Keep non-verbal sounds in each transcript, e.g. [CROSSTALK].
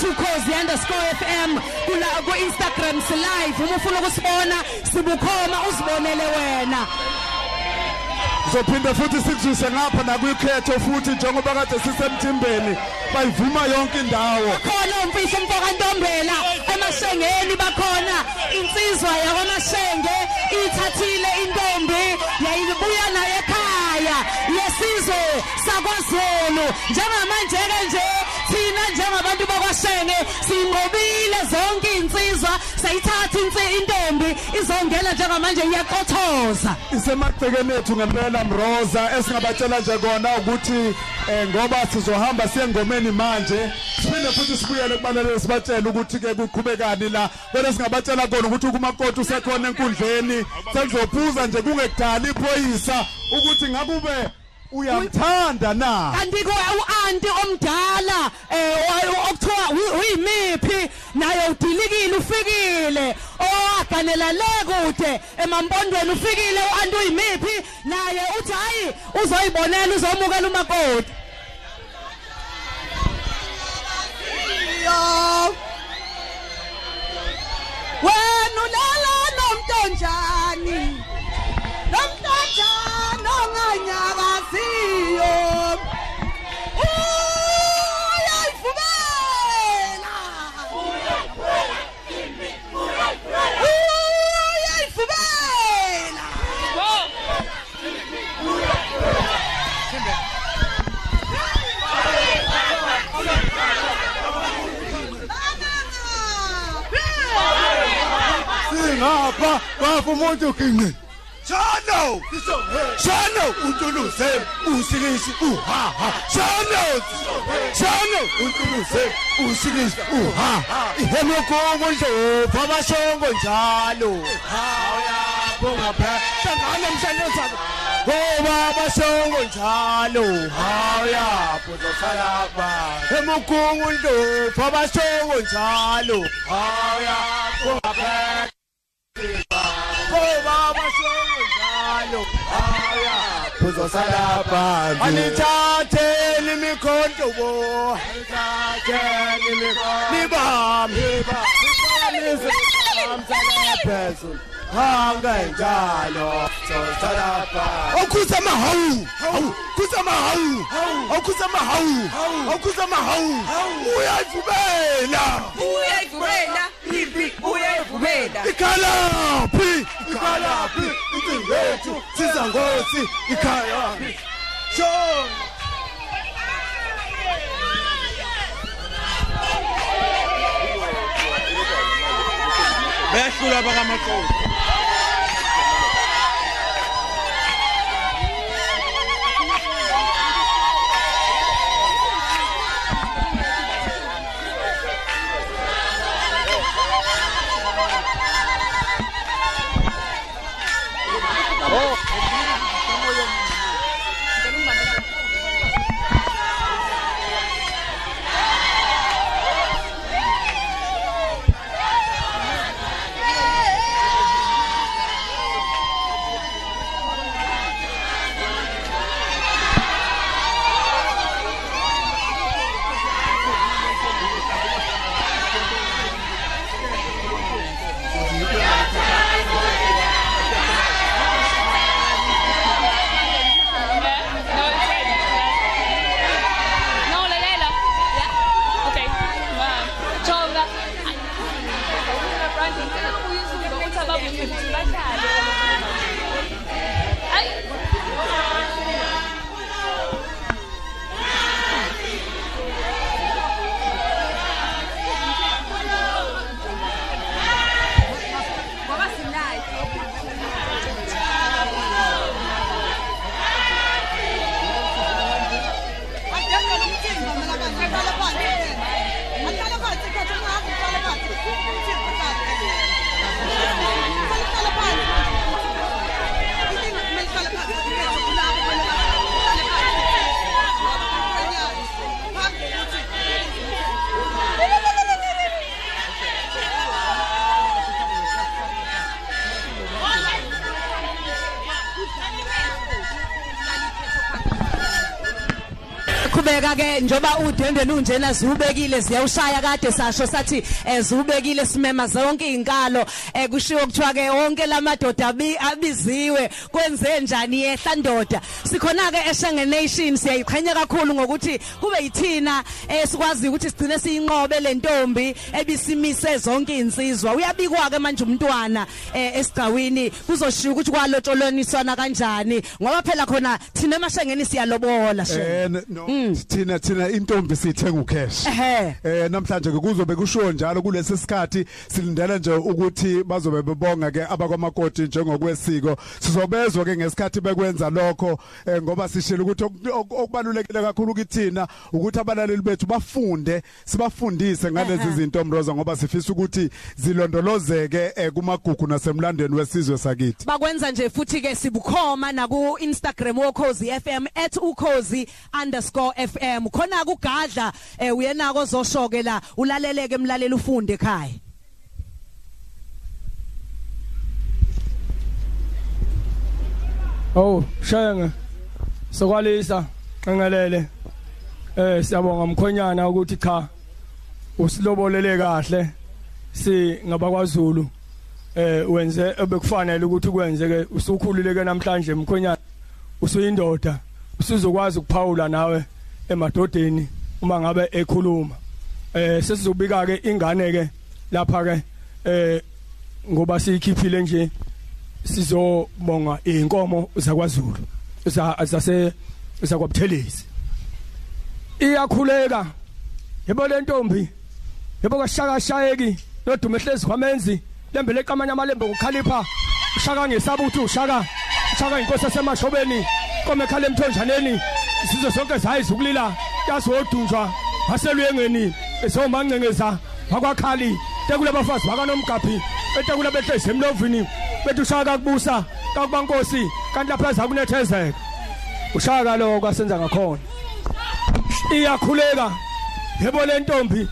at ukhozi_fm kula ku Instagram si live uma ufuna ukusibona sibukhoma uzibonele wena. Sizophinda futhi sikuzwise ngapha nakuyikhetho futhi njengoba kade sisemthimbeni bayivuma yonke indawo. khona umfihlo umfoka ntombela emashengeni bakhona. Insizwa yakwamashenge ithathile intombi yayibuya naye ekhaya. Yesizwe sakwaZulu. Njengamanje ke nje thina njengabantu bakwashenge sinqobile zonke insizwa sayithatha insi intombi izongena njengamanje iyaqothoza. Isemagcekeni ethu ngempela Mroza esingabatshela nje kona ukuthi eh, ngoba sizohamba siyengomeni manje siphinde futhi sibuyele kubalele sibatshele ukuthi ke kuqhubekani la. Bese singabatshela kona ukuthi kumakoti usekhona enkundleni selizophuza nje kungekudala iphoyisa ukuthi ngakube uyamthanda na? Kanti ko uanti omdala eh okuthiwa uyimipi naye udilikile ufikile. Owaganela le kude emampondweni ufikile uanti uyimipi naye uthi hayi uzoyibonela uzomukela umakoti. Wena ulala nomntonjani singapha bafa umuntu ginqi Shano! Shano! Untuluze usikisi uhaha. Shano! Shano! Untuluze usikisi uhaha. Ihemo kongo nje babashongo njalo. Bonga pha Sangana mshanezana Ngoba bashongo njalo. Haya pozosala ba Emukungu ndo babashongo njalo. Haya bonga pha Ngoba bashongo njalo haya pozosala phansi Anithatheni imikhonto bo Anithatheni imikhonto Nibam Nibam Amsala phezulu hanga njalo sosala phansi Okhuza mahawu hawu. Kuza mahawu okhuza mahawu okhuza mahawu uyayivubela uyayivubela ipi uyayivubela ikhalaphi? Ikhalaphi? Incingethu siza ngosi. Ikhalaphi? Sho behlula bakamaqoqo njoba udwendwe lunjena ziubekile ziyawushaya kade sasho sathi eh, ziubekile simema zonke inkalo eh, kushiwo kuthiwa ke wonke lamadoda abi- abiziwe. Kwenze njani yehla ndoda? Sikhona ke eShange Nation siyayiqhenya kakhulu ngokuthi kube yithina eh, sikwazi ukuthi sigcine siyinqobe lentombi ebisimise zonke insizwa uyabikwa ke manje umntwana eh, esigcawini kuzoshiya ukuthi kwalotsholoniswana kanjani? Ngoba phela khona thina emashengeni siyalobola she eh no thina thina intombi sithenga ucash Eh namhlanje ke kuzobe kushiwo njalo kulesi sikhathi silindele nje ukuthi bazobe bebonga ke abakwamakoti njengokwesiko. Sizobezwa ke ngesikhathi bekwenza lokho eh, ngoba sishilo ukuthi oku- oku- okubalulekile kakhulu kithina ukuthi abalaleli bethu bafunde sibafundise ngalezi zinto mroza ngoba sifisa ukuthi zilondolozeke eh, kumagugu nasemlandweni wesizwe sakithi. Bakwenza nje futhi ke sibukhoma na ku Instagram wokhozi FM @ukhozi_fm khona kugadla eh, uyena kozoshoke la ulaleleke emlaleli ufunde ekhaya Oh, shenge. Sokwalisa nqengelele. Eh siyabonga mkhonyana ukuthi cha usilobolele kahle si ngabakwaZulu. Eh wenze ebekufanele ukuthi ukwenze ke usukhululeke namhlanje mkhonyana. Usuyindoda. Usuzokwazi ukuphawula nawe emadodeni uma ngabe ekhuluma. Eh sesizobika ke ingane ke lapha ke eh ngoba siyikhiphile nje sizobonga inkomo zakwaZulu za zase zakwabuthelezi iyakhuleka yebo le ntombi yebo kashaka shayeki nodume hlezi kwamenzi lembe leqamanya amalembe ngokhalipha ushaka ngesaba ukuthi ushaka ushaka inkosi yasemashobeni kome khala emthonjaneni sizwe sonke zayiza ukulila yazi wodunjwa. Waseluyengeni esomancengeza wakwakhali. Tekule abafazi bakanomgaphi. Etekule behlezi emlovini bethi ushaka kubusa kakubankosi kanti lapha zakunethezeka ushaka lo kwasenza ngakhona. Iyakhuleka. Yebo le ntombi.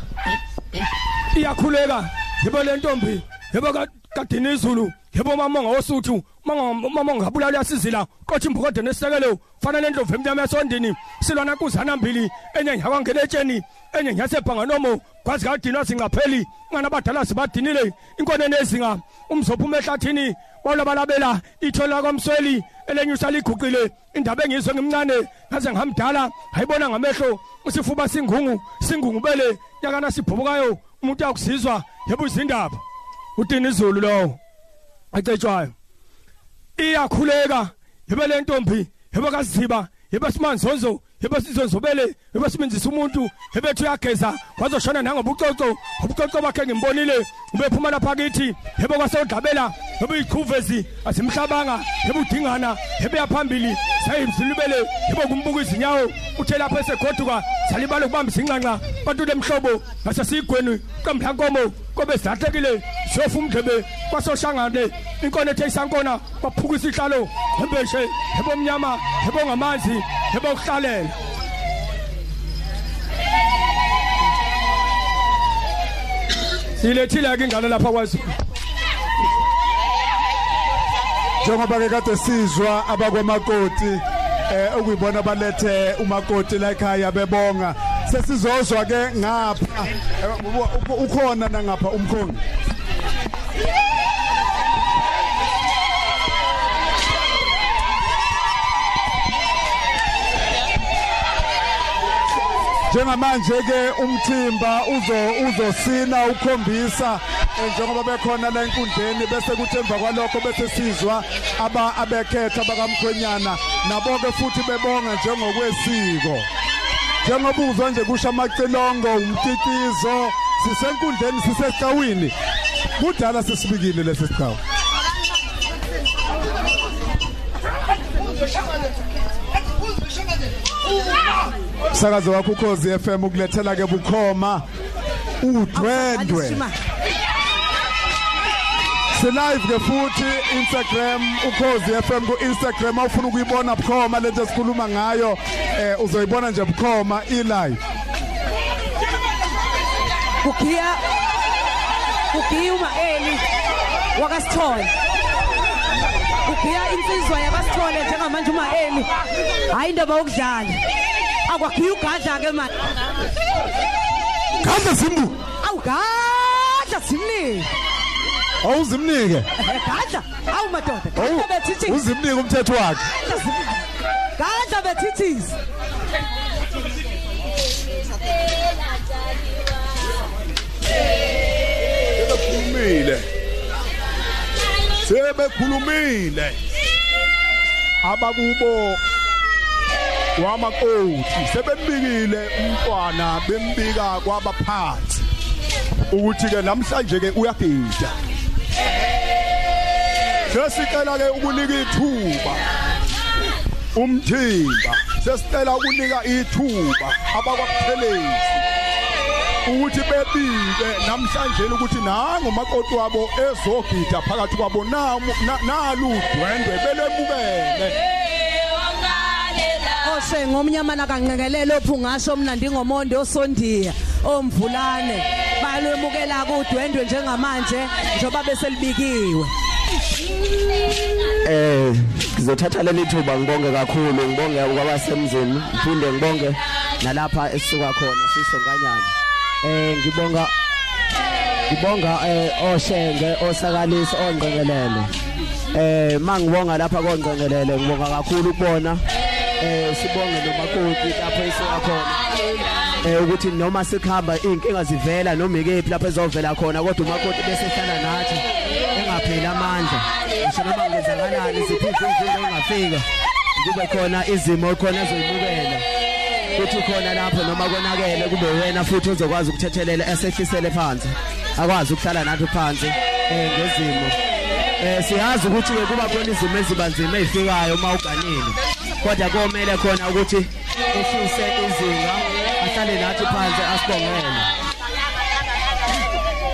Iyakhuleka. Yebo le ntombi. Yebo ka- kadini izulu yebo mamonga osuthu mamonga ngabulala yasizila qothi imbokode nesisekelo fana nendlovu emnyama yasondini silwana kuzana mbili enye nyakwangena etsheni enye nyasebhanga nomo kwazi kadini wazingapheli ngana badala sibadinile inkone nezinga umzophuma ehlathini walabalabela ithola kwamsweli elenyusa liguqile indaba engizwe ngimncane ngaze ngamdala hayibona ngamehlo usifuba singungu singungubele yakana sibhubukayo umuntu yakuzizwa yebo izindaba. Udini izulu lowo. Acetshwayo iyakhuleka yebo le ntombi yebo kaziba yebo simanzozo yebo sizonzobele yebo simenzisa umuntu yebo ethi uyageza wazoshona nangobucoco ubucoco bakhe ngimbonile ubephuma lapha kithi yebo kwasodlabela yebo iqhuvezi asimhlabanga yebo udingana yebo yaphambili sayimzilibele yebo kumbuka izinyawo uthe lapha esegoduka salibala ukubambisa inxanxa bantu lemhlobo ngasesiyigweni qamhlankomo kobe silahlekile siyofa umdlebe kwasoshangane inkone ethe isankona kwaphuka isihlalo embeshe yebo mnyama yebo ngamanzi yebo kuhlalela silethile ke ingane lapha kwaZulu njengoba ke kade sizwa abakwamakoti eh okuyibona balethe umakoti la ekhaya bebonga. Sesizozwa ke ngapha. Eh, u- u- ukhona na ngapha umkhongi? Njengamanje ke umthimba uzo uzosina ukhombisa eh, njengoba bekhona la enkundleni bese kuthi emva kwalokho bese sizwa aba abekhetha bakamkhwenyana. Nabo ke futhi bebonga njengokwesiko. Njengoba uzwa nje kusho amacilongo umtitizo sisenkundleni sisesicawini kudala sesibikile lesi sicawu Sakazo wakho ukhozi FM ukulethela ke bukhoma. Udwendwe. Silive ke futhi Instagram ukhozi FM ku Instagram awufuna ukuyibona bukhoma lento esikhuluma ngayo eh uzoyibona nje bukhoma i live kukhiya kukhiya uma eli wakasithole. Kukhiya insizwa yakasithole njengamanje uma eli. Hayi indaba yokudlala akwakhiya ugadla ke manje Gadla simbu. awu gadla simnike. Awuzimnike. gadla. Awu madoda Awu gadla bethithisa uzimnike umthetho wakhe. gadla bethithisa. Sebekhulumile sebekhulumile. Abakubo wamakoti sebembikile umntwana bembika kwabaphansi ukuthi ke namhlanje ke uyagida. Sesicela ke ukunika ithuba. Umthimba sesicela ukunika ithuba abakwaphelezi ukuthi bebike. Namhlanje ukuthi nangu makoti wabo ezogida phakathi kwabo namu na- nalu dwendwe belemukele ose ngomnyamana kanqekelelo ophungasho mnandi ngomonde osondiya omvulane. Balwemukela kudwendwe njengamanje njengoba beselibikiwe. Eh ngizothatha leli thuba ngibonge kakhulu ngibonge kwabasemzini ngiphinde ngibonge nalapha esisuka khona sisonganyana eh ngibonga ngibonga eh oshenge osakalisi ongqengelele eh mangibonga lapha kongqengelele ngibonga kakhulu ukubona eh sibonge nomakoti lapho esuka khona. Eh ukuthi noma sikhamba inkinga zivela noma ikephi lapho ezovela khona kodwa umakoti bese hlala nathi engapheli amandla. Ngisho noma ngenzakalani ziphinde izinto engafika kube khona izimo khona ezoyibukela kuthi khona lapho noma konakele kube wena futhi uzokwazi ukuthethelela esehlisele phansi akwazi ukuhlala nathi phansi eh ngezimo eh siyazi ukuthi ke kuba khona izimo ezibanzima ezifikayo uma uganile kodwa komele khona ukuthi ehlise izinga ahlale nathi phansi asibongele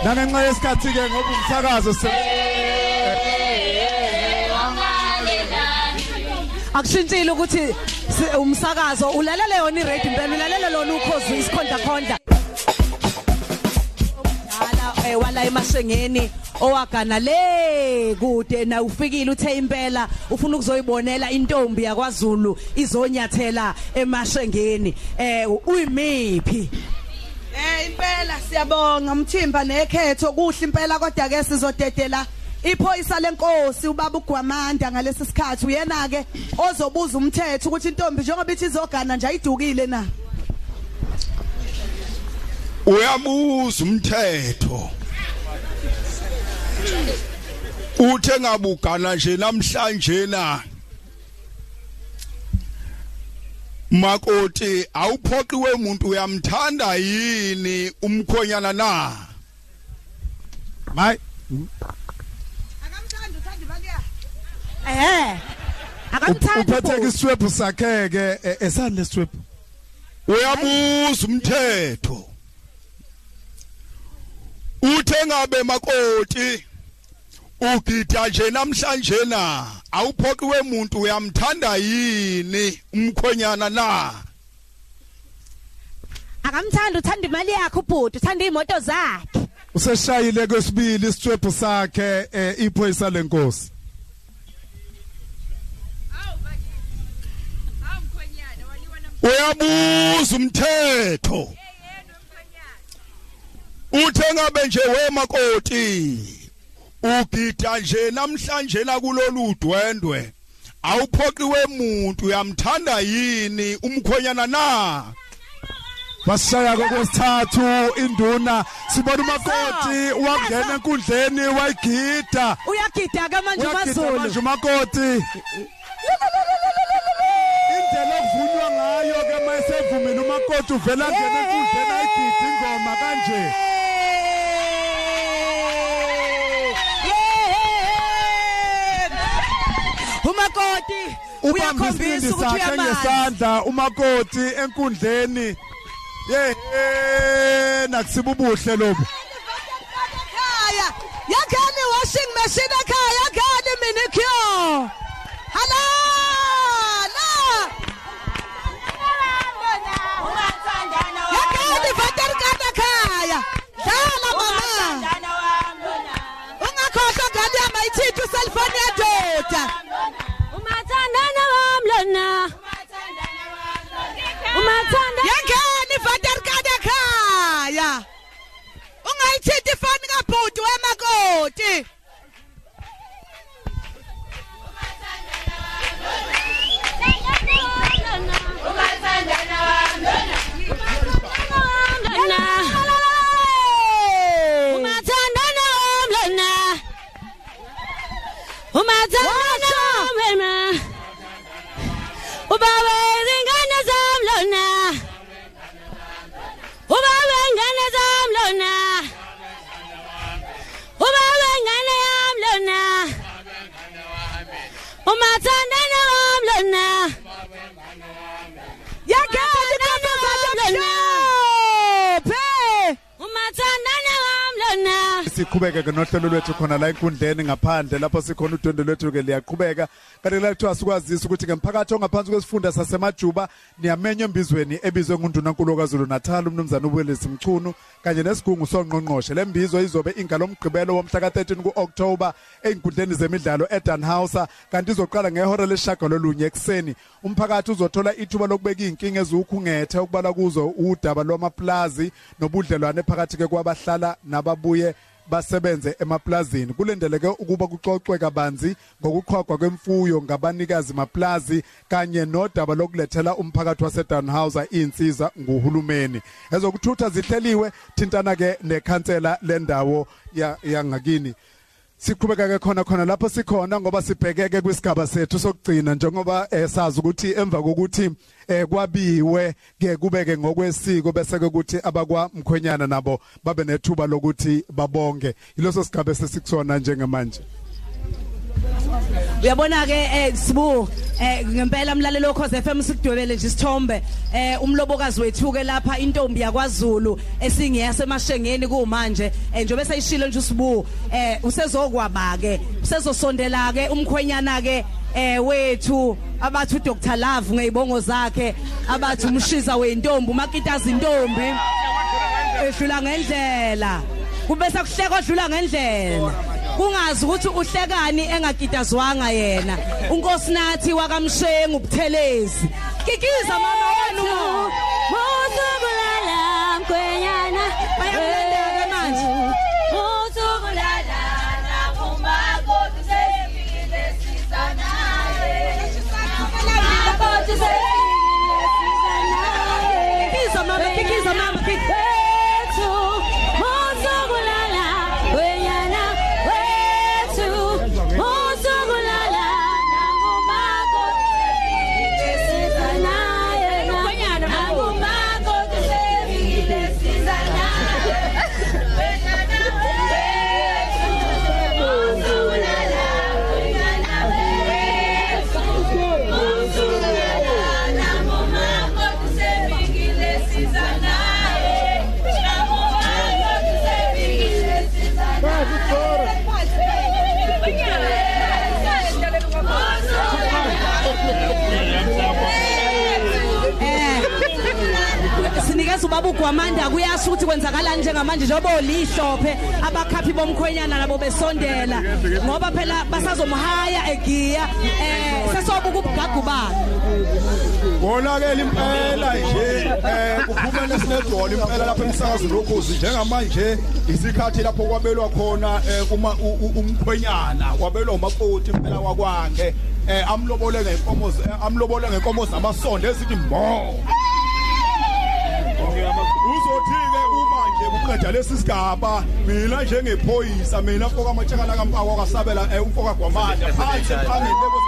Nangenxa yesikhathi ke ngoba umsakazo se akushintshile ukuthi si- umsakazo ulalele yona iradio impela ulalele lona ukhozi isikhonda khonda. Eh, wala emashengeni owagana le kude na ufikile uthe impela ufuna ukuzoyibonela intombi yakwaZulu izonyathela emashengeni. Eh uyimiphi? Eh impela siyabonga umthimba nekhetho kuhle impela kodwa ke sizodedela iphoyisa lenkosi ubaba uGwamanda ngalesi sikhathi. Uyena ke ozobuza umthetho ukuthi intombi njengoba ithi izogana nje ayidukile na? Uyabuza umthetho. Uthe ngabugana nje namhlanje na? Makoti awuphoqiwe umuntu uyamthanda yini umkhonyana na? Baliya eh akamthandi ubhuti. iswebhu sakhe ke eh, esani leswebhu uyabuza umthetho. Uthe ngabe makoti ugida nje namhlanje na? Awuphoqiwe umuntu uyamthanda yini umkhonyana na? Akamthandi uthanda imali yakhe ubhuti uthanda imoto zakhe. Useshayile kwesibili iswebhu sakhe eh, iphoyisa lenkosi uyabuza umthetho. Uthe ngabe nje wemakoti ugida nje namhlanje na kulolu dwendwe awuphoqiwe umuntu uyamthanda yini umkhonyana na? Basishaya kwesithathu induna sibona umakoti wangena enkundleni wayigida. Uyagida ke manje uyagida uMaZulu. manje umakoti. Okuvunywa ngayo ke mayesevumile umakoti uvela ngena enkundleni ayigida ingoma kanje. Umakoti uyakhombisa ukuthi uyamazi ngesandla umakoti enkundleni. Ye nakusiba ubuhle ekhaya yakhani washing machine ekhaya yakhani minicure. Hala la siqhubeke ke nohlelo lwethu khona la enkundleni ngaphandle lapho sikhona udwendwe lwethu ke liyaqhubeka. Kanti la kuthiwa sikwazisa ukuthi ngemphakathi ongaphansi kwesifunda sasemajuba niyamenywa embizweni ebizwe nguNdunankulu kaZulu Natal umnumzana uBuelisi Mchunu kanye nesigungu songqongqoshe. Lembizo izobe ingalomgqibelo womhla ka13 kuOctober einkundleni zemidlalo eDanhauser kanti izoqala ngehora leshagalolunye ekseni umphakathi uzothola ithuba lokubeka inkinga eziwukhungethe okubala kuzo udaba lwamaplazi nobudlelwane phakathi ke kwabahlala nababuye basebenze emaplazini. Kulindeleke ukuba kuxoxwe kabanzi ngokuqhwagwa kwemfuyo ngabanikazi maplazi kanye nodaba lokulethela umphakathi waseDanhauser insiza nguhulumeni. Ezokuthutha zihleliwe thintana ke nekhansela lendawo ya- yangakini. siqhubeka ke khona khona lapho sikhona ngoba sibhekeke kwisigaba sethu sokugcina njengoba eh, sazi ukuthi emva kokuthi eh, kwabiwe ke kubeke ngokwesiko bese ke ukuthi abakwa mkhwenyana nabo babe nethuba lokuthi babonge. Iloso sigaba esesikusona njengamanje. Uyabona ke eh sibu eh ngempela mlalelo cause FM sikudwebele nje isithombe eh umlobokazi wethu ke lapha intombi yakwaZulu esingiyasemashengeni kumanje eh njobe seyishilo nje usibu eh usezokwaba ke usezosondela ke umkhwenyana ke eh wethu abathi uDr Love ngeyibongo zakhe abathi umshiza wentombi umakitazi intombi edlula ngendlela. Kube sekuhleka odlula ngendlela. Kungazi ukuthi uhlekani engagidazwanga yena. Unkosinathi wakamshengu ubuthelezi kikiza mama wenu. Usukulala mkhwenyana. Bayakulandela-ke manje. Usukulala nakumakoti sefikile siza naye Makoti sinikeza ubaba ugwamanda kuyasho ukuthi kwenzakalani njengamanje? Njengoba olihlope abakhaphi bomkhwenyana nabo besondela. Ngoba phela basazomhaya egiya eh sesobuka ubugagu bakhe Konakela impela nje eh kuphumele sinedolo impela lapha emsakazo lokhozi njengamanje isikhathi lapho kwabelwa khona eh, uma u- u- umkhwenyana kwabelwa umakoti impela wakwange eh amlobole ngenkomo z- eh, amlobole ngenkomo zamasonto ezithi mbo uzothi ke uma nje kuqeda lesi sigaba mina njengephoyisa mina mfoka amatshekana kampawu akasabela eh, umfoka gwamanda phansi phambili lebo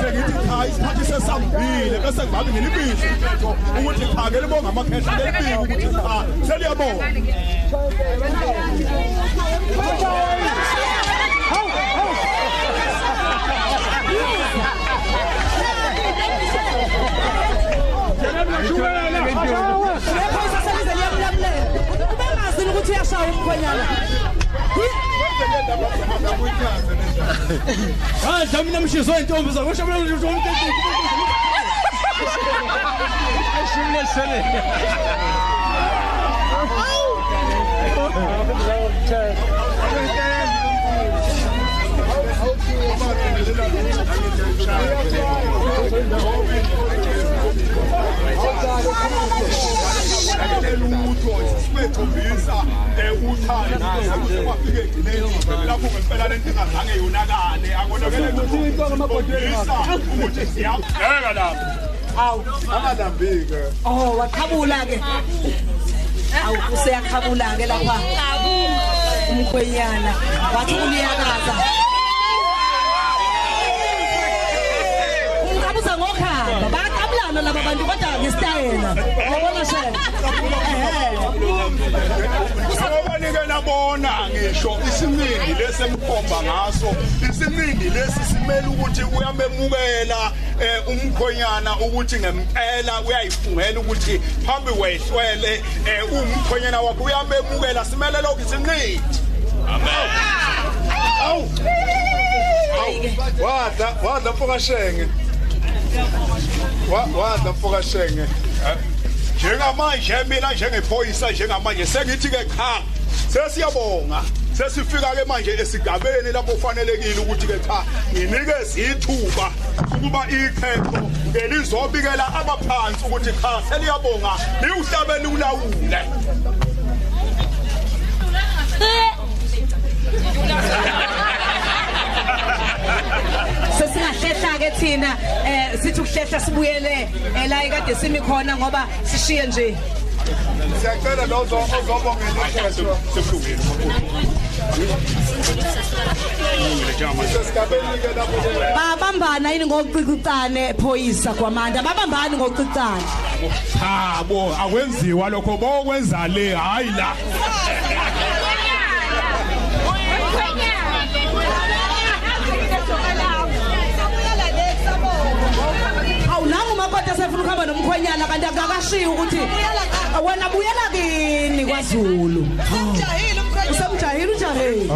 sengithi cha isikhathi sesambile bese ngabe ngilibizwe umthetho ukuthi cha ke libonga amakhehla lelibiki ukuthi cha seliyabonga lephoyisa selize liyamlamulela ubengazini ukuthi uyashaya umkhwenyana hayi dlami namshizo intombi zakusho mina nje umthetho Thank lutho sibethombisa uthando kwafike egcineni lapho ngempela lento ingazange yonakale akonakele lutho ukuthi siyabheka lapho awu angadambike oh waqhabula ke awu useyaqhabula ke lapha umkhwenyana wathi uliyakaza bayaqabulana laba bantu kodwa ngesitayela. Yabona shela Ngoba nabona ngisho isiningi lesemkhomba ngaso. Isiningi lesi simele ukuthi uyamemukela eh, umkhonyana ukuthi ngempela uyayifungela ukuthi phambi wehlwele eh, umkhonyana wakho uyamemukela. Simele lokho isiningi. Awu. Wadla wadla mfoka shenge Wa- wadla mfoka shenge. Njengamanje mina njengephoyisa njengamanje sengithi ke cha sesiyabonga. Sesifika ke manje esigabeni lapho kufanelekile ukuthi ke cha nginikeze ithuba ukuba ikhetho elizobikela abaphansi ukuthi cha seliyabonga liwuhlabeni ulawule sesingahlehla ke thina eh sithi ukuhlehla sibuyele eh, la ikade simi khona ngoba sishiye nje. Siyacela lozo ozobongela ikhetho sesigabeni ke lapho babambana yini ngokucicane phoyisa kwamanda babambani ngokucicane chabo akwenziwa lokho bokwenza le hayi la. Umakoti esefuna ukuhamba nomkhwenyana kanti akakashiyi ukuthi wena buyela kini kwaZulu. Usemjahile ujahile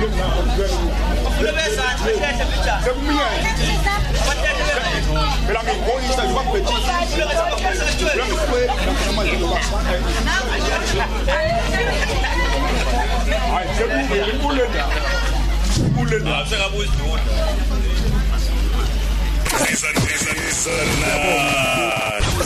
Awu, bakithi. wazini ake ngikule ake ake sivule inkundla ke bathande Phela ngiyibonisa nje bakubhethisa. Phela ngisikwela manje ngoba. Hayi sekubuyele inkulu ndaba. Inkulu ndaba. Sekabuza iduna.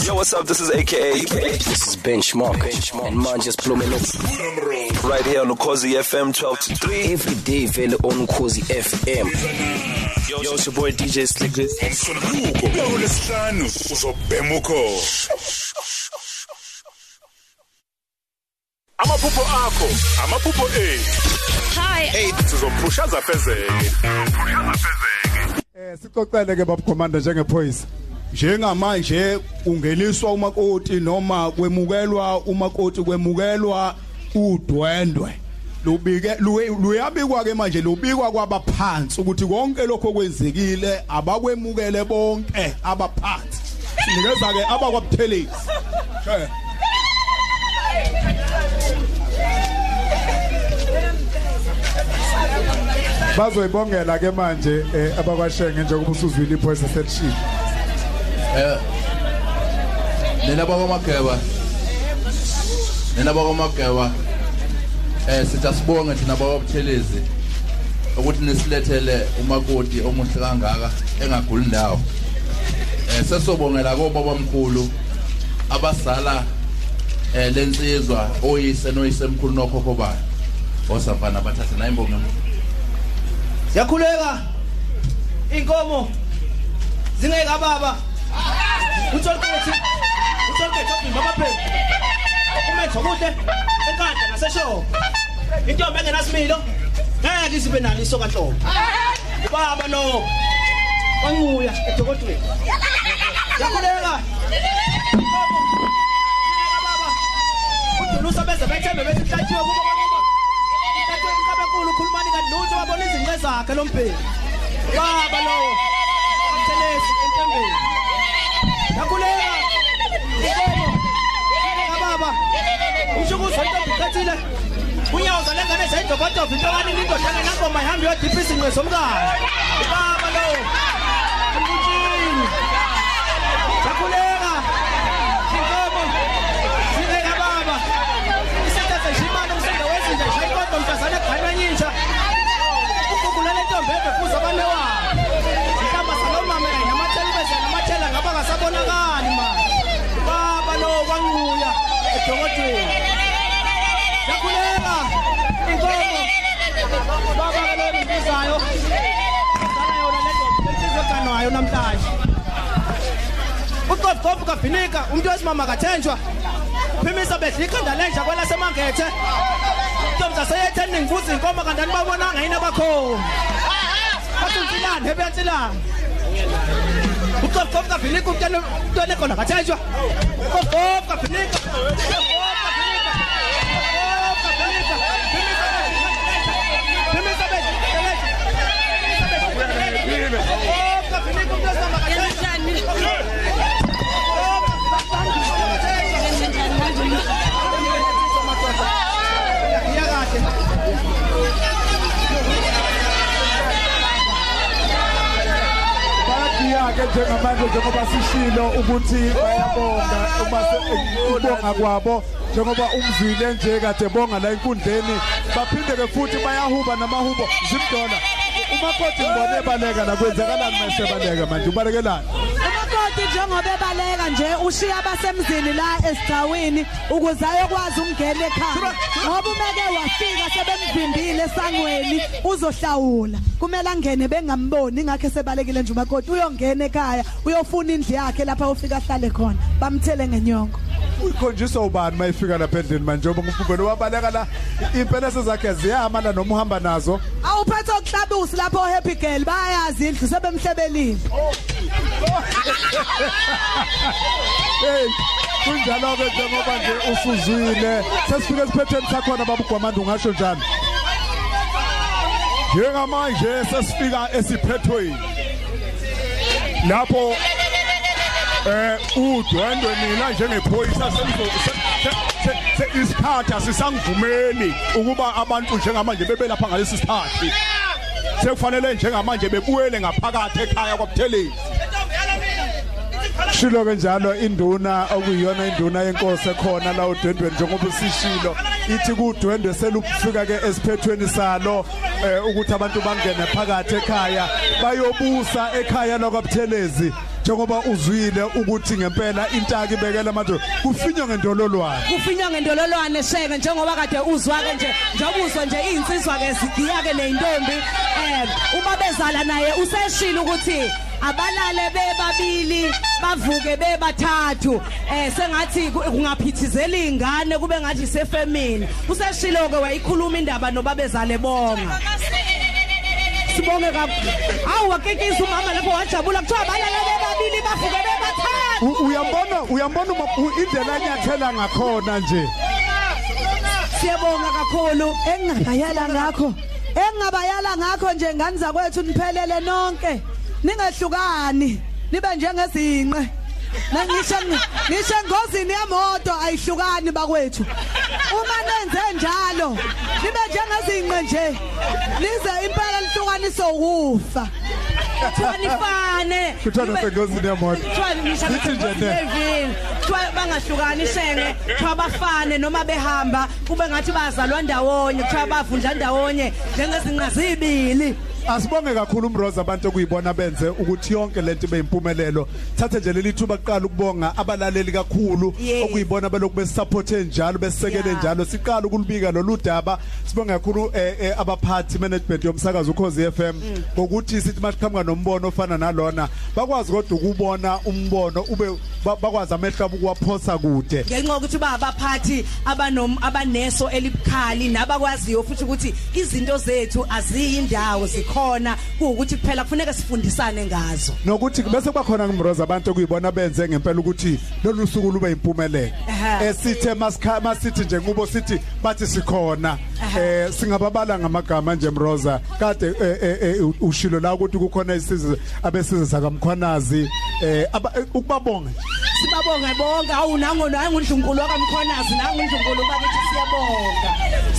Yo, what's up? This is AKA. This is Benchmark. Benchmark. And man just plumbing it. Right here on Lukozi FM 12 to 3. Every day, Vele on Kozi FM. Yo, yo, it's your boy DJ Slick. Somluko. Ngolesihlanu uzobhema ukho. Amaphupho akho, amaphupho ethu. Hi. Hey, sizophushaza fezeke. eh sicocele ke babkomanda njengephoyisa njengamanje ungeliswa umakoti noma kwemukelwa umakoti kwemukelwa udwendwe. Lubike luyabikwa ke manje lubikwa kwabaphansi ukuthi konke lokho kwenzekile abakwemukele bonke abaphansi. Sinikeza ke abakwabuthelezi. She. bazoyibongela ke manje eh, abakwashenge njengoba usuzwile iphoyisa selishini nina bakwamageba nina bakwamageba eh sithi asibonge thina bakwabuthelezi ukuthi nisilethele umakoti omuhle kangaka engaguli ndawo. Eh sesobongela kobaba omkhulu abasala eh lensizwa oyise noyise emkhulu nokhokho bayo. Osafana bathathe nayo imbongo siyakhuleka. Inkomo zingeka baba utholkethi utholkethi obhimba abapheli umetho kuhle enkandla naseshopo intombi engenasimilo ngeke izibe nalo isoka nhlobo baba no kwanquya edokodweni yakhuleka udulusa beze bethembe bethi mhlathiwe kubo kwakuba mhlathiwe inkabenkulu ukhulumani kanti lutho wabona izinqe zakhe lo mbheli baba lo akuthelesi entembeni yakhuleka inkomo baba! Umshukuzo intombi iqathile unyawo zalengane zayidobhadoba into kaningi indoda engenangoma ihambe iyodipha izinqe zomkalo baba lo! Umbutshini yakhuleka inkomo! Zingeka baba! Isenta seshimana umsenda wezinja ishayikodo mhlazane eganywa intsha ukugulele ntombi ebefuza abane ngaba ngasabonakali manje baba lo kwanquya edokodweni yakhuleka. Inkomo. Baba kalelo ngizayo dala yona le ndoda insizwe eganwayo namhlanje. Uqofuqofu kabhinika umuntu wesimama kathenjwa. Uphimisa bedla ikhanda lenja kwelasemangethe intombi zaseyetheni ningibuza inkomo kanti anibabonanga yini abakhona? Bathi unsilane hebensilane uqofuqofu kabhinika umntwana ekhona kathenjwa uqofuqofu kabhinika bayadiyake njengamanje njengoba sishilo ukuthi bayabonga uma se- ukubonga kwabo njengoba umzwile nje kade bonga la enkundleni baphinde ke futhi bayahuba namahubo zimdola. Umakoti ngibone baleka la kwenzakalani mase baleka manje? Ubalekelani? Umakoti njengoba ebaleka nje ushiya abasemzini la esigcawini ukuze ayokwazi ukungena ekhaya. Ngoba umeke wafika sebemvimbile esangweni uzohlawula. Kumele angene bengamboni ingakho sebalekile nje umakoti. Uyongena ekhaya uyofuna indlu yakhe lapha ufika ahlale khona. Bamthele ngenyongo. Uyikhonjiswa ubani mayifika lapha endlini manje? Ngoba ngufubele wabaleka la. Impela sezakhe ziyama la noma uhamba nazo. Awuphethe okuhlabusi lapho happy girl. Bayazi indlu sebemhlebelile. [LAUGHS] Hey kunjalo ke njengoba nje usuzwile sesifike esiphethweni sakhona babugwamanda ungasho njalo njengamanje sesifika esiphethweni. Lapho eh udwendwe mina njengephoyisa senzo isikhathi asisangivumeli ukuba abantu njengamanje bebelapha ngalesi sikhathi. Sekufanele njengamanje bebuyele ngaphakathi ekhaya kwabuthelezi. Shilo ke njalo induna okuyiyona induna yenkosi ekhona la udwendweni njengoba usishilo. Ithi kudwendwe selufika ke esiphethweni salo eh, ukuthi abantu bangene phakathi ekhaya bayobusa ekhaya lakwabuthelezi. Njengoba uzwile ukuthi ngempela intaka ibekela manje kufinywa ngendololwane. Kufinywa ngendololwane sheke njengoba kade uzwa-ke nje njengoba uzwa nje iy'nsizwa-ke zigiya-ke ney'ntombi um ubabezala naye useshile ukuthi abalale bebabili bavuke bebathathu. Eh sengathi ku- kungaphithizela ingane kube ngathi sefemini useshilo ke wayikhuluma indaba nobabezale bonga. Sibonge kakhulu awu wakekisa umama lapho wajabula. Kuthiwa abalale bebabili bavuke bebathathu. U- uyambona uyambona uma- u- indlela anyathela ngakhona nje. Siyabonga kakhulu. Engingabayala ngakho engingabayala ngakho nje ngani zakwethu niphelele nonke. Ningehlukani nibe njengezinqe. Nangisho ngisho engozini yemoto ayihlukani bakwethu. Uma nenze njalo. Nibe njengezinqe nje. Lize impela lihlukaniswe ukufa. Kuthiwa nifane kuthiwa Nibe- nasengozini yemoto. Kuthiwa ngisho Sithi nje ne. nevini kuthiwa bangahlukani shenge kuthiwa bafane noma behamba. Kube ngathi bazalwa ndawonye. Kuthiwa bavundla ndawonye. Njengezinqa zibili. Asibonge kakhulu umroza abantu okuyibona benze ukuthi yonke lento ibe impumelelo. Thathe nje leli thuba kuqala ukubonga abalaleli kakhulu Yes. okuyibona belokhu besupporte njalo besekele Yeah. njalo. Siqala ukulibika lolu daba. Sibonge kakhulu eh, eh, abaphathi management yomsakazo ukhozi FM ngokuthi sithi masiqhamuka nombono ofana nalona bakwazi kodwa ukubona umbono ube ba- bakwazi amehlo abo ukuwaphosa kude. Ngenxa yokuthi ba abaphathi abanom abaneso elibukhali nabakwaziyo futhi ukuthi izinto zethu aziyindawo zikhona kuukuthi kuphela kufuneka sifundisane ngazo. Nokuthi bese kubakhona ngimroza abantu okuyibona benze ngempela ukuthi lolu suku lube impumelelo esithe masikha masithi nje ngubo sithi bathi sikhona. Eh singababala ngamagama nje mroza. Kade eh, eh, eh, ushilo la ukuthi kukhona isizwe abesizwe sakamkhwanazi. Eh eh, ukubabonga sibabonge bonke. Awu nango nangu ndlunkulu wakamkhonazi nangu ndlunkulu bakithi siyabonga.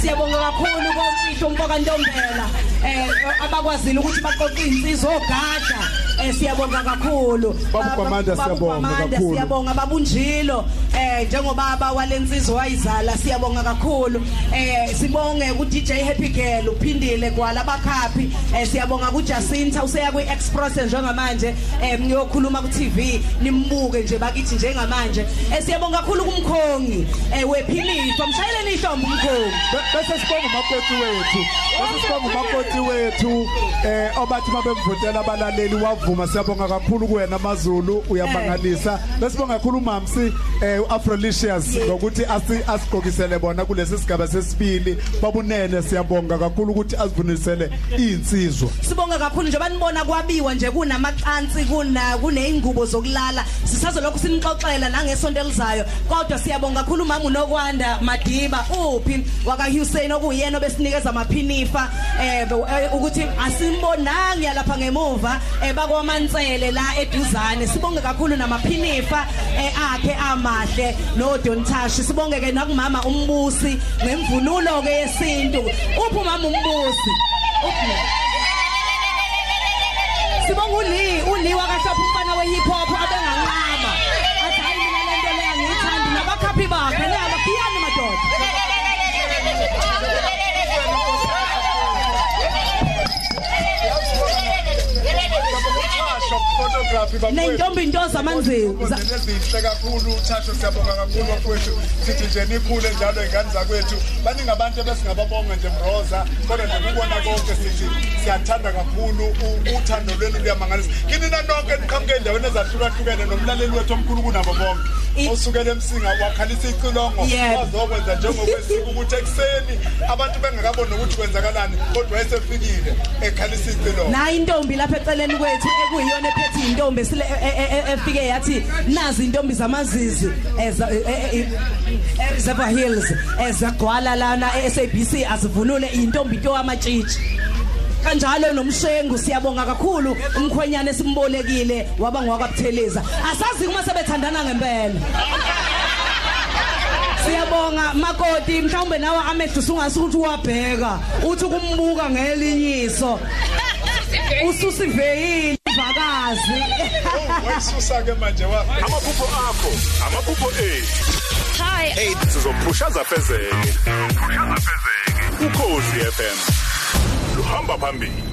Siyabonga kakhulu komfihlo umfoka ntombela. Eh abakwazile ukuthi baqoqe insizwa ogada eh siyabonga kakhulu. Babu Gwamanda, Babu siyabonga kakhulu. siyabonga babunjilo. Eh njengobaba walensizwa wayizala siyabonga kakhulu. Eh sibonge ku DJ Happy Girl uphindile kwala bakhaphi. Eh siyabonga ku Jacinta useya kwi Express njengamanje. Eh niyokhuluma ku TV nimbuke nje bakithi njengamanje. Eh siyabonga kakhulu kumkhongi eh wephilipha mshayeleni ihlombe umkhongi. Be- bese sibonga umakoti wethu. Bese sibonga umakoti wethu eh obathi mabemvotela abalaleli wavuma siyabonga kakhulu kuwena amazulu uyamangalisa. Bese sibonga kakhulu umamsi eh uAfrolicious ngokuthi asi asigqokisele bona kulesi sigaba sesibili. Babunene siyabonga kakhulu ukuthi asivunisele insizwa sibonga kakhulu nje banibona kwabiwa nje kunamacansi kuna kuneyingubo zokulala. Sisazolokhu sinixoxela nangesonto elizayo. Kodwa siyabonga kakhulu umama unokwanda madiba uphi? Waka Hussein okuyena obesinikeza amaphinifa eh eh, ukuthi asimbonanga lapha ngemuva eh bakwamantsele la eduzane sibonge kakhulu namaphinifa eh akhe amahle no Dontashi sibonge ke nakumama umbusi ngemvunulo ke yesintu. Uphi umama umbusi? Uphi? Sibonga uli uli wakashopha umfana we hip hop Neyintombi into zamanzini za- ezinhle kakhulu uthasho siyabonga kakhulu bakwethu sithi nje nikhule njalo ingane zakwethu baningi abantu ebesingababonga nje mroza kodwa nje kubona konke sithi siyathanda kakhulu uthando lwenu luyamangalisa kini nanonke niqhamuke endaweni ezahlukahlukene nomlaleli wethu omkhulu kunabo bonke osukela emsinga wakhalisa icilongo wazokwenza njengokwesiko ukuthi ekuseni abantu bengakaboni ukuthi kwenzakalani kodwa esefikile ekhalisa icilongo nayi intombi lapha eceleni kwethu ekuyiyona ephethe intombi esile e- e- e- efike yathi nazi intombi zamazizi eza Reservoir Hills ezagwala lana eSABC azivunule intombi into amatshitshi kanjalo nomshengu siyabonga kakhulu. Umkhwenyana esimbolekile waba ngwakabutheleza asazi uma sebethandana ngempela. Siyabonga makoti mhlawumbe nawe amehlo sungasuthi ukuthi uwabheka uthi kumbuka ngelinyiso. Ususiveyile. Ivakazi wayisusa ke manje wa amaphupho akho amaphupho ethu Hi. sizophushaza fezeke ukhozi FM luhamba phambili.